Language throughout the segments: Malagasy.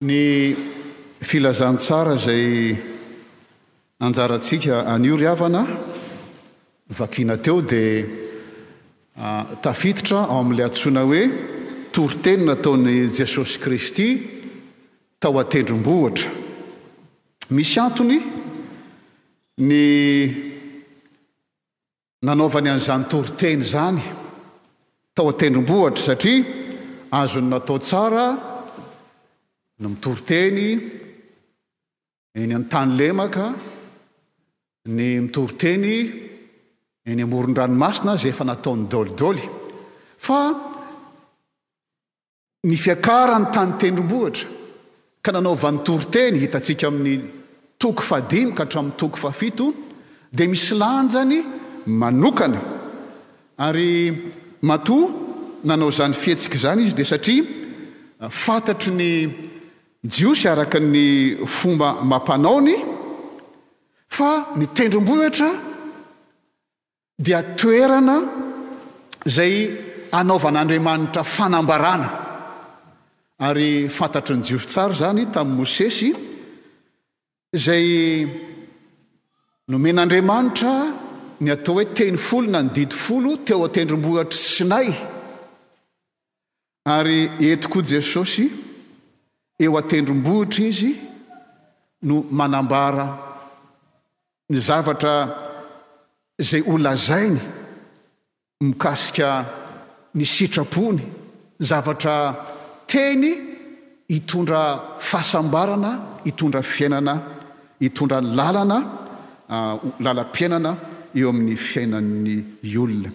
Ny filazantsara izay anjarantsika anio ry havana vakiana teo dia tafiditra ao amin'ilay antsoina hoe toriteny nataon'i Jesosy Kristy tao an-tendrombohitra. Misy antony ny Nanaovany an'izany toriteny izany tao an-tendrombohitra satria azony natao tsara ny mitoriteny eny an-tany lemaka, ny mitoriteny eny amoron-dranomasina izay efa nataony daholo daholo. Fa Ny fiakarany tany tendrombohitra ka nanaovany toriteny, hitantsika amin'ny toko fahadimy ka hatramin'ny toko fahafito, dia misy lanjany manokana. Ary matoa nanao izany fihetsika izany izy dia satria fantatry ny Jiosy araka ny fomba amam-panaony fa ny tendrombohitra, dia toerana izay anaovan'Andriamanitra fanambarana, ary fantatry ny Jiosy tsara izany tamin'i Mosesy, izay nomen'Andriamanitra ny atao hoe teny folo na ny didy folo teo an-tendrombohitr'i Sinay. Ary eto koa Jesosy, eo an-tendrombohitra Izy no manambara ny zavatra izay ho lazainy mikasika ny sitrapony, zavatra teny hitondra fahasambarana, hitondra fiainana, hitondra lalana, lalam-piainana eo amin'ny fiainan'ny olona.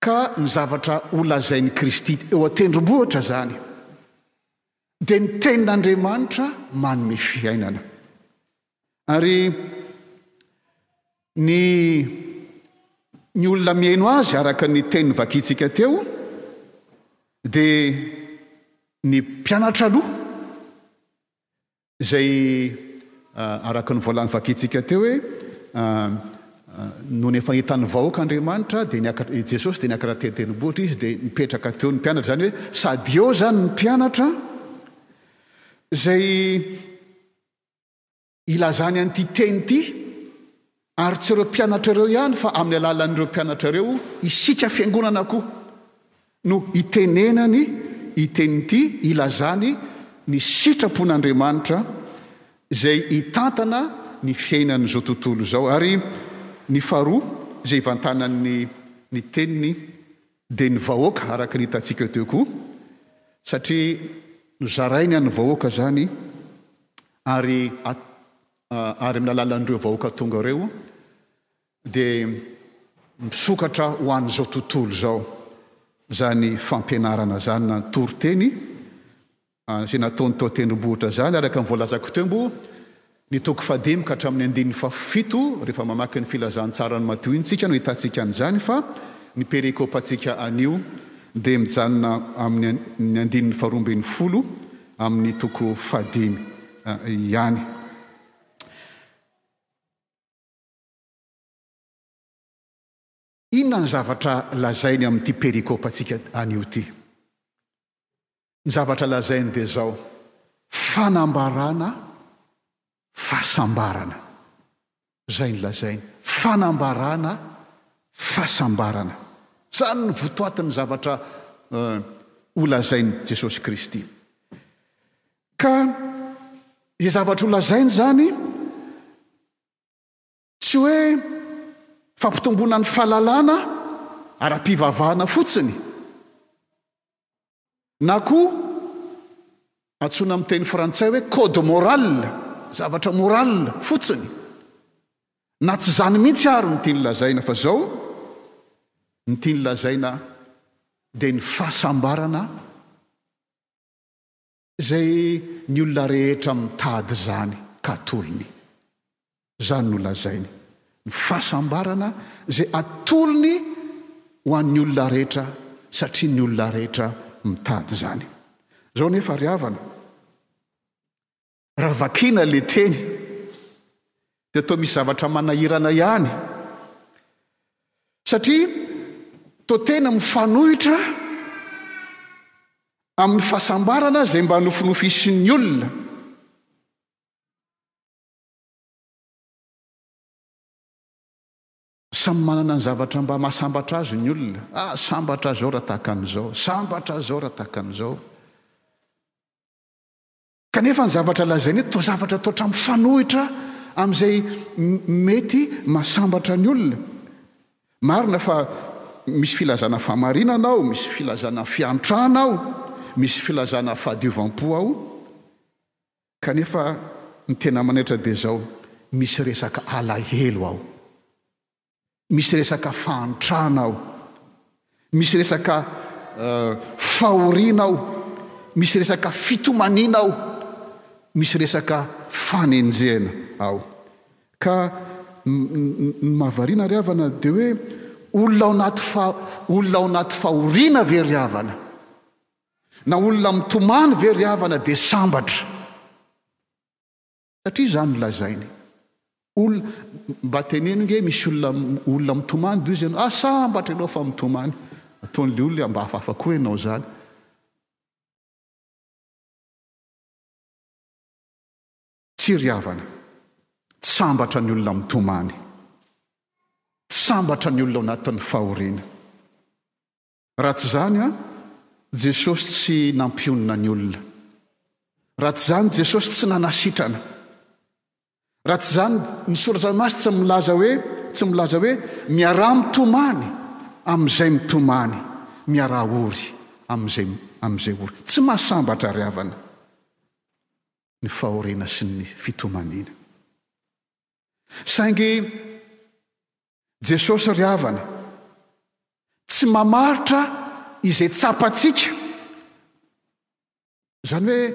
Ka ny zavatra ho lazain'i Kristy eo an-tendrombohitra izany dia ny Tenin'Andriamanitra manome fiainana. Ary ny ny olona mihaino azy araka ny teny vakintsika teo dia ny mpianatra aloha Izay, araka ny voalany vakintsika teo hoe, nony efa hitan'ny vahoaka Andriamanitra dia niakatra, i Jesosy dia niakatra teny tendrombohitra izy dia nipetraka teo ny mpianatra, izany hoe sady eo izany ny mpianatra izay ilazany an'ity teny ity, Ary tsy ireo mpianatra ireo ihany fa amin'ny alalan'ireo mpianatra ireo isika fiangonana koa no itenenany iteny ity ilazany ny sitrapon'Andriamanitra izay hitantana ny fiainan'izao tontolo izao ary ny faharoa izay hivantanan'ny ny teniny dia ny vahoaka araka ny hitantsika teo koa satria nozarainy an'ny vahoaka izany ary Ary amin'ny alalan'ireo vahoaka tonga ireo dia misokatra ho an'izao tontolo izao izany fampianarana izany na ny toriteny izay nataony tao an-tendrombohitra izany, araka ny voalazako teo moa ny toko fahadimy ka hatramin'ny andininy fahafito rehefa mamaky ny filazantsaran'i Matio iny isika no ahitantsika an'izany fa ny perikopantsika anio dia mijanona amin'ny andininy faharoa ambin'ny folo amin'ny toko fahadimy ihany. Inona ny zavatra lazainy amin'ity perikopantsika anio ity? Ny zavatra lazainy dia izao, fanambarana fahasambarana. Izay nolazainy. Fanambarana fahasambarana. Izany no votoatin'ny zavatra holazain'i Jesosy Kristy. Ka izay zavatra holazainy izany, Tsy hoe fampitomboana ny fahalalana ara-pivavahana fotsiny, na koa antsoina amin'ny teny frantsay hoe code moral, zavatra moral fotsiny, na tsy izany mihitsy àry ny tiany lazaina, fa izao ny tiany lazaina dia ny fahasambarana, Zay ny olona rehetra mitady izany ka atolony. Izany no lazainy, ny fahasambarana izay atolony ho an'ny olona rehetra satria ny olona rehetra mitady izany. Zao nefa ry havana, raha vakiana le teny, dia toa misy zavatra manahirana ihany. Satria toa tena mifanohitra amin'ny fahasambarana izay mba nofinofisin'ny olona. Samy manana ny zavatra mba mahasambatra azy ny olona. Ah, sambatra azy zao raha tahaka an'izao. Sambatra azy zao raha tahaka an'izao. Kanefa ny zavatra lazainy eto dia zavatra toa hatrany mifanohitra amin'izay mety mahasambatra ny olona. Marina fa misy filazana fahamarinana ao, misy filazana fiantrana ao, misy filazana fahadiovam-po ao, kanefa ny tena manaitra dia izao, misy resaka alahelo ao. Misy resaka fahantrana ao. Misy resaka fahoriana ao. Misy resaka fitomaniana ao. Misy resaka fanenjehana ao. Ka ny mahavariana ry havana dia hoe olona ao anaty fa olona ao anaty fahoriana ve ry havana? Na olona mitomany ve ry havana dia sambatra? Satria izany lazainy. Olona, mba teneno nge misy olona olona mitomany doizy ianao, ah sambatra ianao fa mitomany. Ataon'ilay olona mba hafahafa koa ianao izany. Tsy ry havana. Tsy sambatra ny olona mitomany. Tsy sambatra ny olona ao anatin'ny fahoriana. Raha tsy izany an, Jesosy tsy nampionona ny olona. Raha tsy izany, Jesosy tsy nanasitrana. Raha tsy izany, ny soratra masina tsy milaza hoe, tsy milaza hoe miaraha mitomany amin'izay mitomany, miaraha ory amin'izay, amin'izay ory. Tsy mahasambatra ry havana ny fahoriana sy ny fitomaniana. Saingy Jesosy ry havana, tsy mamaritra izay tsapantsika, izany hoe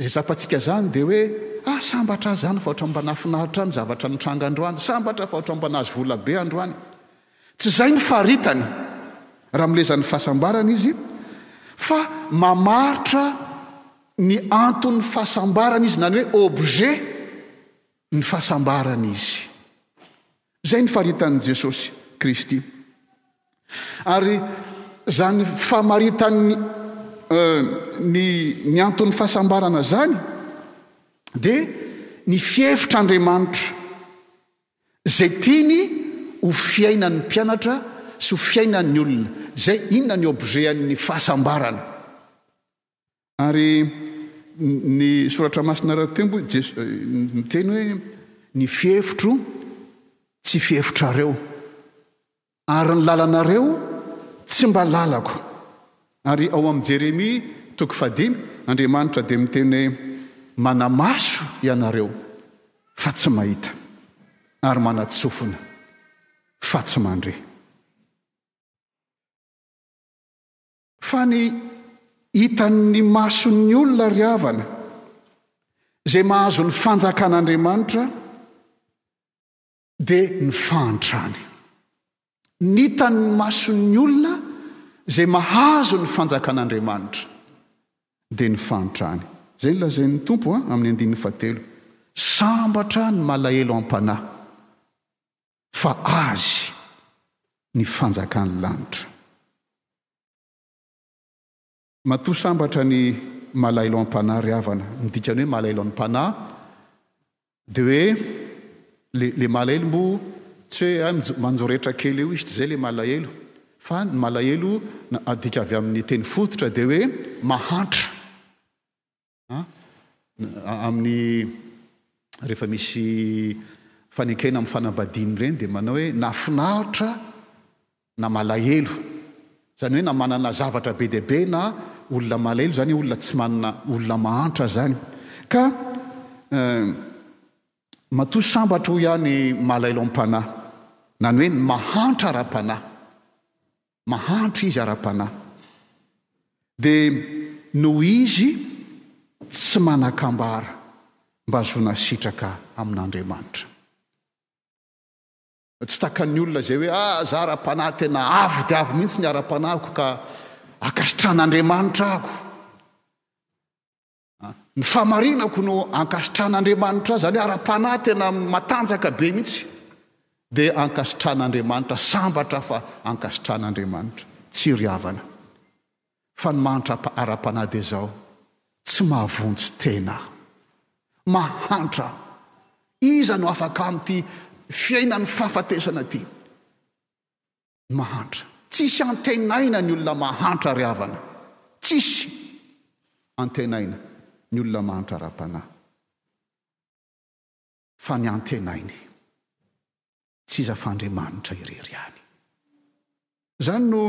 izay tsapantsika izany dia hoe ah sambatra azy izany fa ohatran'ny mba nahafinaritra ahy ny zavatra nitranga androany, sambatra fa ohatran'ny mba nahazo vola be androany. Tsy izay no faritany raha mileza ny fahasambarana izy fa mamaritra ny anton'ny fahasambarana izy, izany hoe objet. ny fahasambarana izy. Izay ny faritan'i Jesosy Kristy. Ary izany famaritan'ny ny ny anton'ny fahasambarana izany dia ny fihevitr'Andriamanitra izay tiany ho fiainan'ny mpianatra sy ho fiainan'ny olona. Izay inona ny objet-n'ny fahasambarana. Ary ny Soratra Masina Ara-tempo, Jeso, miteny hoe, Ny fihevitro tsy fihevitrareo, ary ny lalanareo tsy mba lalako. Ary ao amin'ny Jeremia toko fahadimy, Andriamanitra dia miteny hoe, Manamaso ianareo, fa tsy mahita, ary manatsofina, fa tsy mandre. Fa ny hitan'ny mason'ny olona ry havana, izay mahazo ny fanjakan'Andriamanitra dia ny fahantrany. Ny hitan'ny mason'ny olona izay mahazo ny fanjakan'Andriamanitra dia ny fahantrany. Izay ny lazain'ny Tompo amin'ny andininy fahatelo. Sambatra ny malahelo am-panahy. Fa Azy ny fanjakan'ny lanitra. Matoa sambatra ny malailo am-panahy ry havana. Ny dikan'ny hoe malailo am-panahy dia hoe le le malailo mbo tsy hoe hay mijo manjoretra kely eo izy tsy zay le malaelo fa ny malaelo na adika avy amin'ny teny fototra dia hoe mahantra. amin'ny rehefa misy fanekena amin'ny fanambadiana ireny dia manao hoe nafinaritra na malahelo izany hoe na manana zavatra be dia be na olona malahelo izany olona tsy manana olona mahantra izany ka eh, matoa sambatra hoy aho ny malahelo am-panahy na ny hoe ny mahantra ara-panahy Mahantra izy ara-panahy, dia noho izy tsy manan-kambara mba hazoana sitraka amin'Andriamanitra. Tsy takan'ny olona izay hoe, Ah, izaho ara-panahy, tena avo dia avo mihitsy ny ara-panahiko ka ankasitran'Andriamanitra aho. Ny fahamarinako no ankasitrahan'Andriamanitra azy, ara-panahy tena matanjaka be mihitsy dia ankasitrahan'Andriamanitra, sambatra fa ankasitrahan'Andriamanitra, tsy ry havana. Fa ny mahantra ara-panahy dia izao, tsy mahavonjy tena aho, mahantra aho. Iza no afaka amin'ity fiainan'ny fahafatesana ity? ny mahantra. Tsisy antenaina ny olona mahantra ry havana. Tsisy antenaina ny olona mahantra ara-panahy. Fa ny antenainy tsy iza fa Andriamanitra irery ihany. Izany no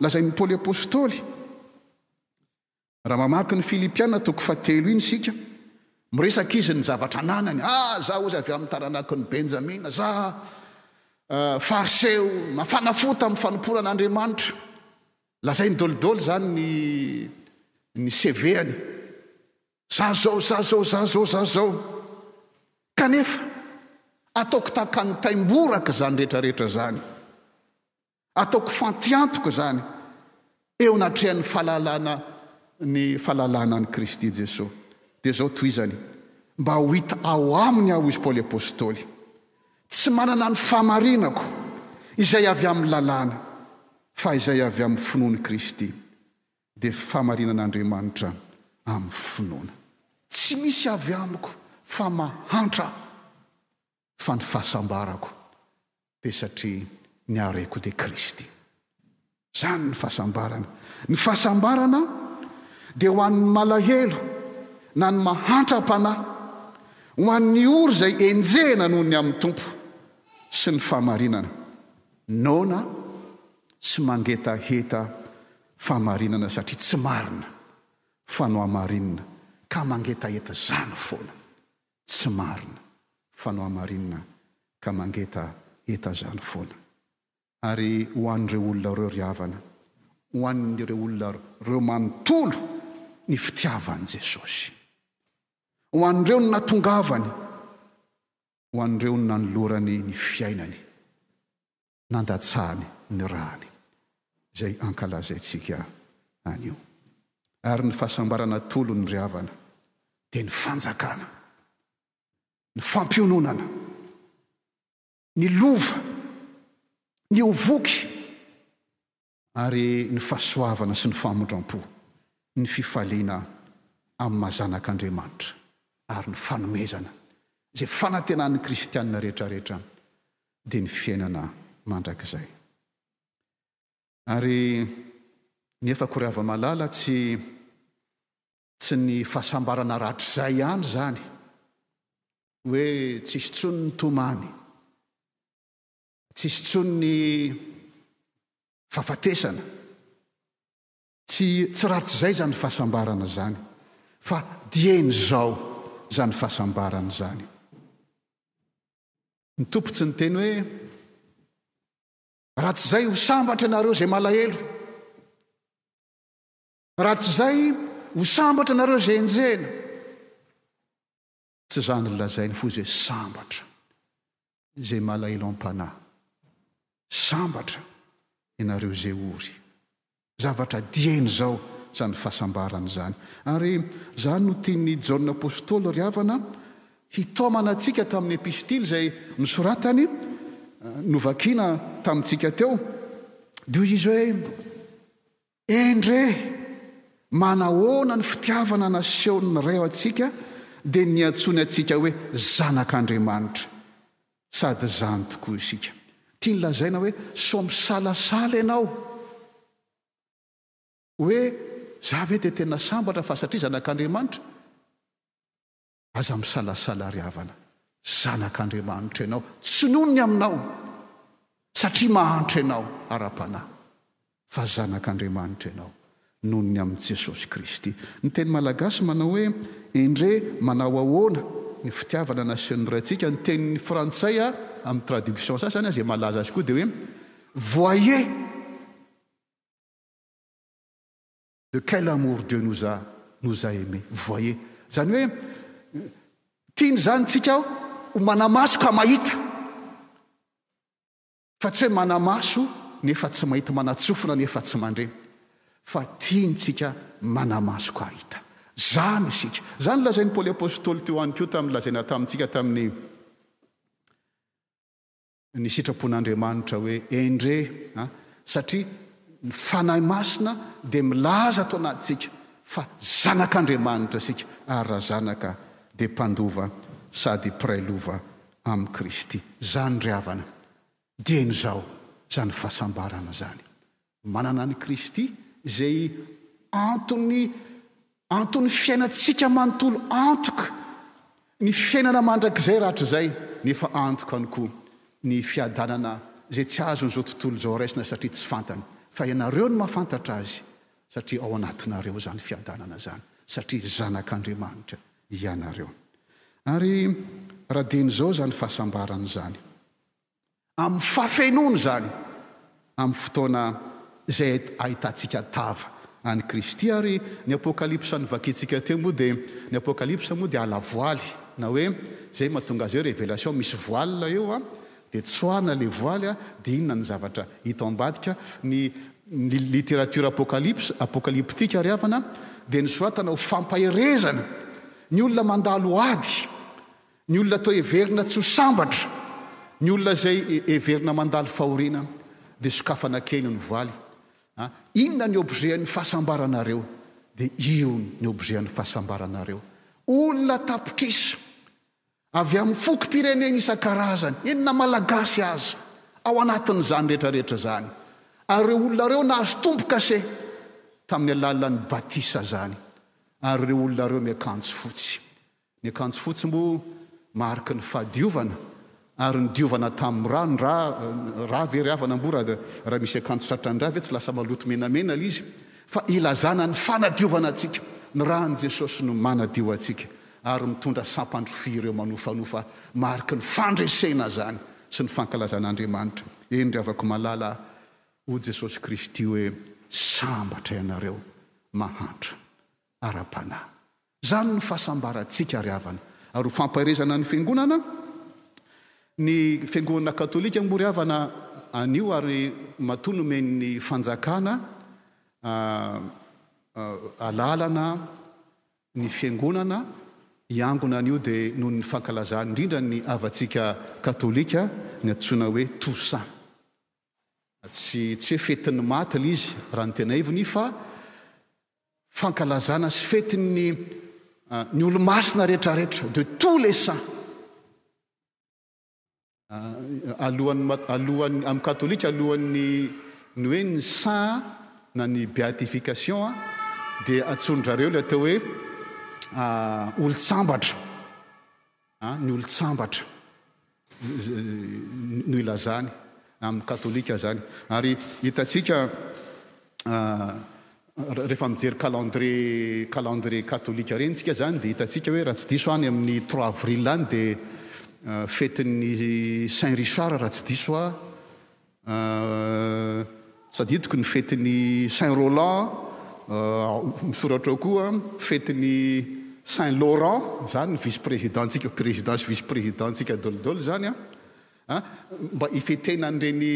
lazain'i Paoly Apostoly Raha mamaky ny Filipiana toko fahatelo iny isika, miresaka izy ny zavatra ananany, Ah, za hozy avy amin'ny taranakin'i Benjamina, za Fariseo, mafana fo tamin'ny fanompoanan'Andriamanitra. Lazainy daholodaolo izany ny, ny CV-any. Za zao, za zao, za zao, za zao. Kanefa, ataoko tahaka ny taim-boraka izany rehetrarehetra izany. Ataoko fantiantoka izany eo anatrehan'ny fahalalana ny fahalalana an'i Kristy Jesoa. Dia izao tohizany, Mba ho hita ao aminy aho, hoy izy Paoly Apostoly, tsy manana ny fahamarinako izay avy amin'ny lalàna, fa izay avy amin'ny finoan'i Kristy, dia fahamarinan'Andriamanitra amin'ny finoana. Tsy misy avy amiko, fa mahantra. fa ny fahasambarako dia satria ny hareko dia Kristy. Izany ny fahasambarana. Ny fahasambarana dia ho an'ny malahelo na ny mahantra-panahy, ho an'ny ory izay enjehina noho ny amin'ny Tompo sy ny fahamarinana. Noana sy mangetaheta fahamarinana satria tsy marina fa nohamarinina ka mangetaheta izany foana. Tsy marina fa nohamarinina ka mangetaheta zany foana. Ary ho an'ireo olona ireo ry havana, ho an'ireo olona ireo manontolo ny fitiavan'i Jesosy. Ho an'ireo no natongavany, ho an'ireo no nanolorany ny fiainany. nandatsahany ny rany, izay ankalazaintsika anio. Ary ny fahasambarana tolony, ry havana, dia ny fanjakana, ny fampiononana, ny lova, ny ho voky, Ary ny fahasoavana sy ny famindram-po, ny fifaliana amin'ny maha zanak'Andriamanitra, ary ny fanomezana izay fanantenan'ny kristiana rehetrarehetra dia ny fiainana mandrakizay. Ary nefa akory hava-malala, tsy tsy ny fahasambarana rahatrizay ihany izany, hoe tsisy intsony ny tomany, Tsisy intsony ny fahafatesana. Tsy tsy rats'izay izany fahasambarana izany fa dieny izao izany fahasambarana izany. Ny Tompo tsy niteny hoe rats'izay ho sambatra ianareo izay malahelo. Rats'izay ho sambatra ianareo izay enjehina. Tsy zany lazainy fo ze sambatra ze malahelo ampanahy sambatra ianareo ze ory zavatra dieny zao zany fasambarana zany ary zany no tian'i Jaona apostoly ry havana hitaomana antsika tamin'ny epistily zay nosoratany novakiana tamintsika teo dia izy hoe Endrey! Manahoana ny fitiavana nasehon'ny Ray antsika dia niantsoany antsika hoe zanak'Andriamanitra! Sady izany tokoa isika. Tiany lazaina hoe sao misalasala ianao hoe za ve dia tena sambatra fa satria zanak'Andriamanitra? Aza misalasala ry havana, zanak'Andriamanitra ianao, tsy noho ny aminao, satria mahantra ianao ara-panahy, fa zanak'Andriamanitra ianao, noho ny amin'i Jesosy Kristy. Ny teny malagasy manao hoe, Endrey manao ahoana ny fitiavana nasehon'ny Raintsika, ny teny frantsay amin'ny traduction sasany, izay malaza azy koa dia hoe, Voyez! De quel amour Dieu nous a nous a aimé, vous voyez? Izany hoe tiany izany tsika ho manamaso ka mahita, fa tsy hoe manamaso nefa tsy mahita, manatsofina nefa tsy mandre, fa tiany tsika manamaso ka hahita. Zany isika. Zany lazain'i Paoly Apostoly teo ihany koa tamin'ny lazaina tamintsika tamin'ny ny sitrapon'Andriamanitra hoe endre a! satria ny Fanahy Masina dia milaza ato anatintsika fa zanak'Andriamanitra isika ary raha zanaka dia mpandova sady mpiray lova amin'i Kristy. Izany ry havana dia inizao izany fahasambarana izany. Manana an'i Kristy, izay anton'ny anton'ny fiainantsika manontolo, antoka ny fiainana mandrakizay rahatrizay, nefa antoka ihany koa ny fiadanana izay tsy azon'izao tontolo izao raisina satria tsy fantany, fa ianareo no mahafantatra azy satria ao anatinareo izany fiadanana izany, satria zanak'Andriamanitra ianareo. Ary raha dieny izao izany fahasambarana izany. amin'ny fahafenoany izany amin'ny fotoana izay ahitantsika tava an'i Kristy. Ary ny Apokalypsa novakintsika teo moa dia, ny Apokalypsa moa dia ala voaly, na hoe izay mahatonga azy hoe Revelation, misy voile eo an, dia tsoahina ilay voaly an, dia inona ny zavatra hita ao ambadika. Ny ny literatiora apokalypsa, apokalyptika ry havana, dia nosoratana ho fampaherezana ny olona mandalo ady, Ny olona toa heverina tsy ho sambatra, ny olona izay heverina mandalo fahoriana dia sokafana key no nivoaly. Inona ny objet-n'ny fahasambaranareo? Dia io ny objet-n'ny fahasambaranareo. Olona tapitrisa, avy amin'ny fokom-pirenena isan-karazany, eny na Malagasy aza, ao anatin'izany rehetrarehetra izany. Ary ireo olona ireo nahazo tombo-kase tamin'ny alalan'ny batisa izany. Ary ireo olona ireo miakanjo fotsy. Ny akanjo fotsy moa mariky ny fahadiovana ary ny diovana tamin'ny rà ny rà rà ve ry havana moa raha raha misy akanjo tratran-drà ve tsy lasa maloto menamena ilay izy fa ilazana ny fanadiovana antsika ny ràn'i Jesosy no manadio antsika ary mitondra sampandrofia ireo manofanofa mariky ny fandresena izany sy ny fankalazana Andriamanitra eny ry havako malala hoy Jesosy Kristy hoe sambatra ianareo mahantra ara-panahy. Izany no fahasambarantsika ry havana. Ary ho fampaherezana ny Fiangonana, ny Fiangonana Katolika moa ry havana anio ary matoa nomen'ny Fanjakana alalana ny Fiangonana hiangona anio dia noho ny fankalazany indrindra ny havantsika Katolika ny antsoina hoe Toussaint. Tsy tsy hoe fetin'ny maty ilay izy raha ny tena heviny fa Fankalazana sy fetin'ny ny olomasina retraretra de tous les saints alohan'ny alohan'ny amin'ny katolika alohan'ny ny hoe ny saint na ny beatification dia antsoin-dry zareo le atao hoe olon-tsambatra Ny olon-tsambatra no ilazany, amin'ny katolika izany. Ary hitantsika rehefa mijery calendrier calendrier katolika ireny isika izany dia hitantsika hoe raha tsy diso aho any amin'ny trois avril any dia fetin'ny Saint Richard raha tsy diso aho. Tsy adidiko ny fetin'i Saint Roland, misoratra ao koa fetin'i Saint Laurent, izany ny vice président-tsika, président sy vice président-tsika daholo izany an! Mba ifetena an'ireny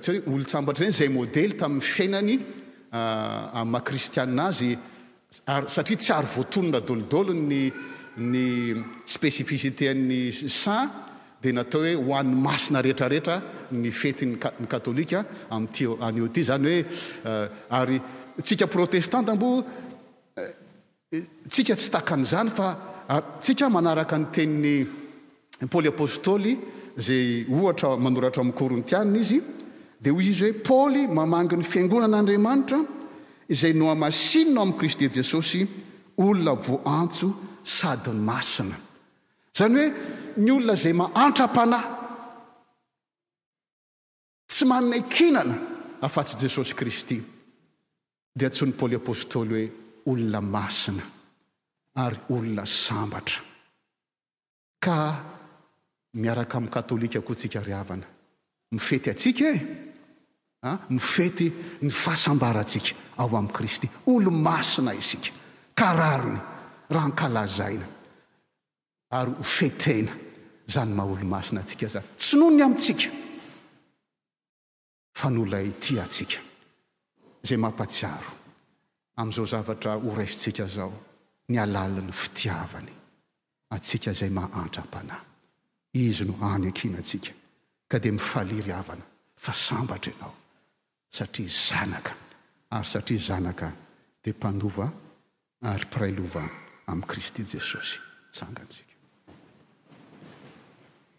tsy hoe olon-tsambatra ireny izay modely tamin'ny fiainany amin'ny maha kristiana azy Ary satria tsy ary voatonona dolidoly ny ny spécificité-n'ny Saint dia natao hoe ho an'ny Masina rehetrarehetra ny fetin'ny Katolika amin'ity anio ity. Izany hoe ary tsika Protestanta mbo tsika tsy takan'izany fa tsika manaraka ny tenin'ny. I Paoly Apostoly, izay ohatra manoratra amin'ny Korintiana izy, dia hoy izy hoe, Paoly mamangy ny fiangonan'Andriamanitra izay nohamasinina ao amin'i Kristy Jesosy, olona voantso sady masina. Izany hoe ny olona izay mahantra-panahy. Tsy manome kinana afa-tsy Jesosy Kristy. Dia antsoin'i Paoly Apostoly hoe olona masina ary olona sambatra. Ka miaraka amin'ny Katolika koa tsika ry havana. Mifety antsika e! A! Mifety ny fahasambarantsika ao amin'i Kristy. Olo-masina isika. Ka rariny raha ankalazaina. Ary ho fetena zany maha olomasina antsika zany. Tsy noho ny amintsika fa noho ilay tia antsika. Izay mampatsiaro amin'izao zavatra ho raisintsika zao ny halalin'ny fitiavany antsika izay mahantra am-panahy. Izy no haniakiana antsika ka dia mifaliry havana fa sambatra ianao Satria zanaka, ary satria zanaka dia mpanova ary mpiray lova amin'i Kristy Jesosy. Tsangany isika.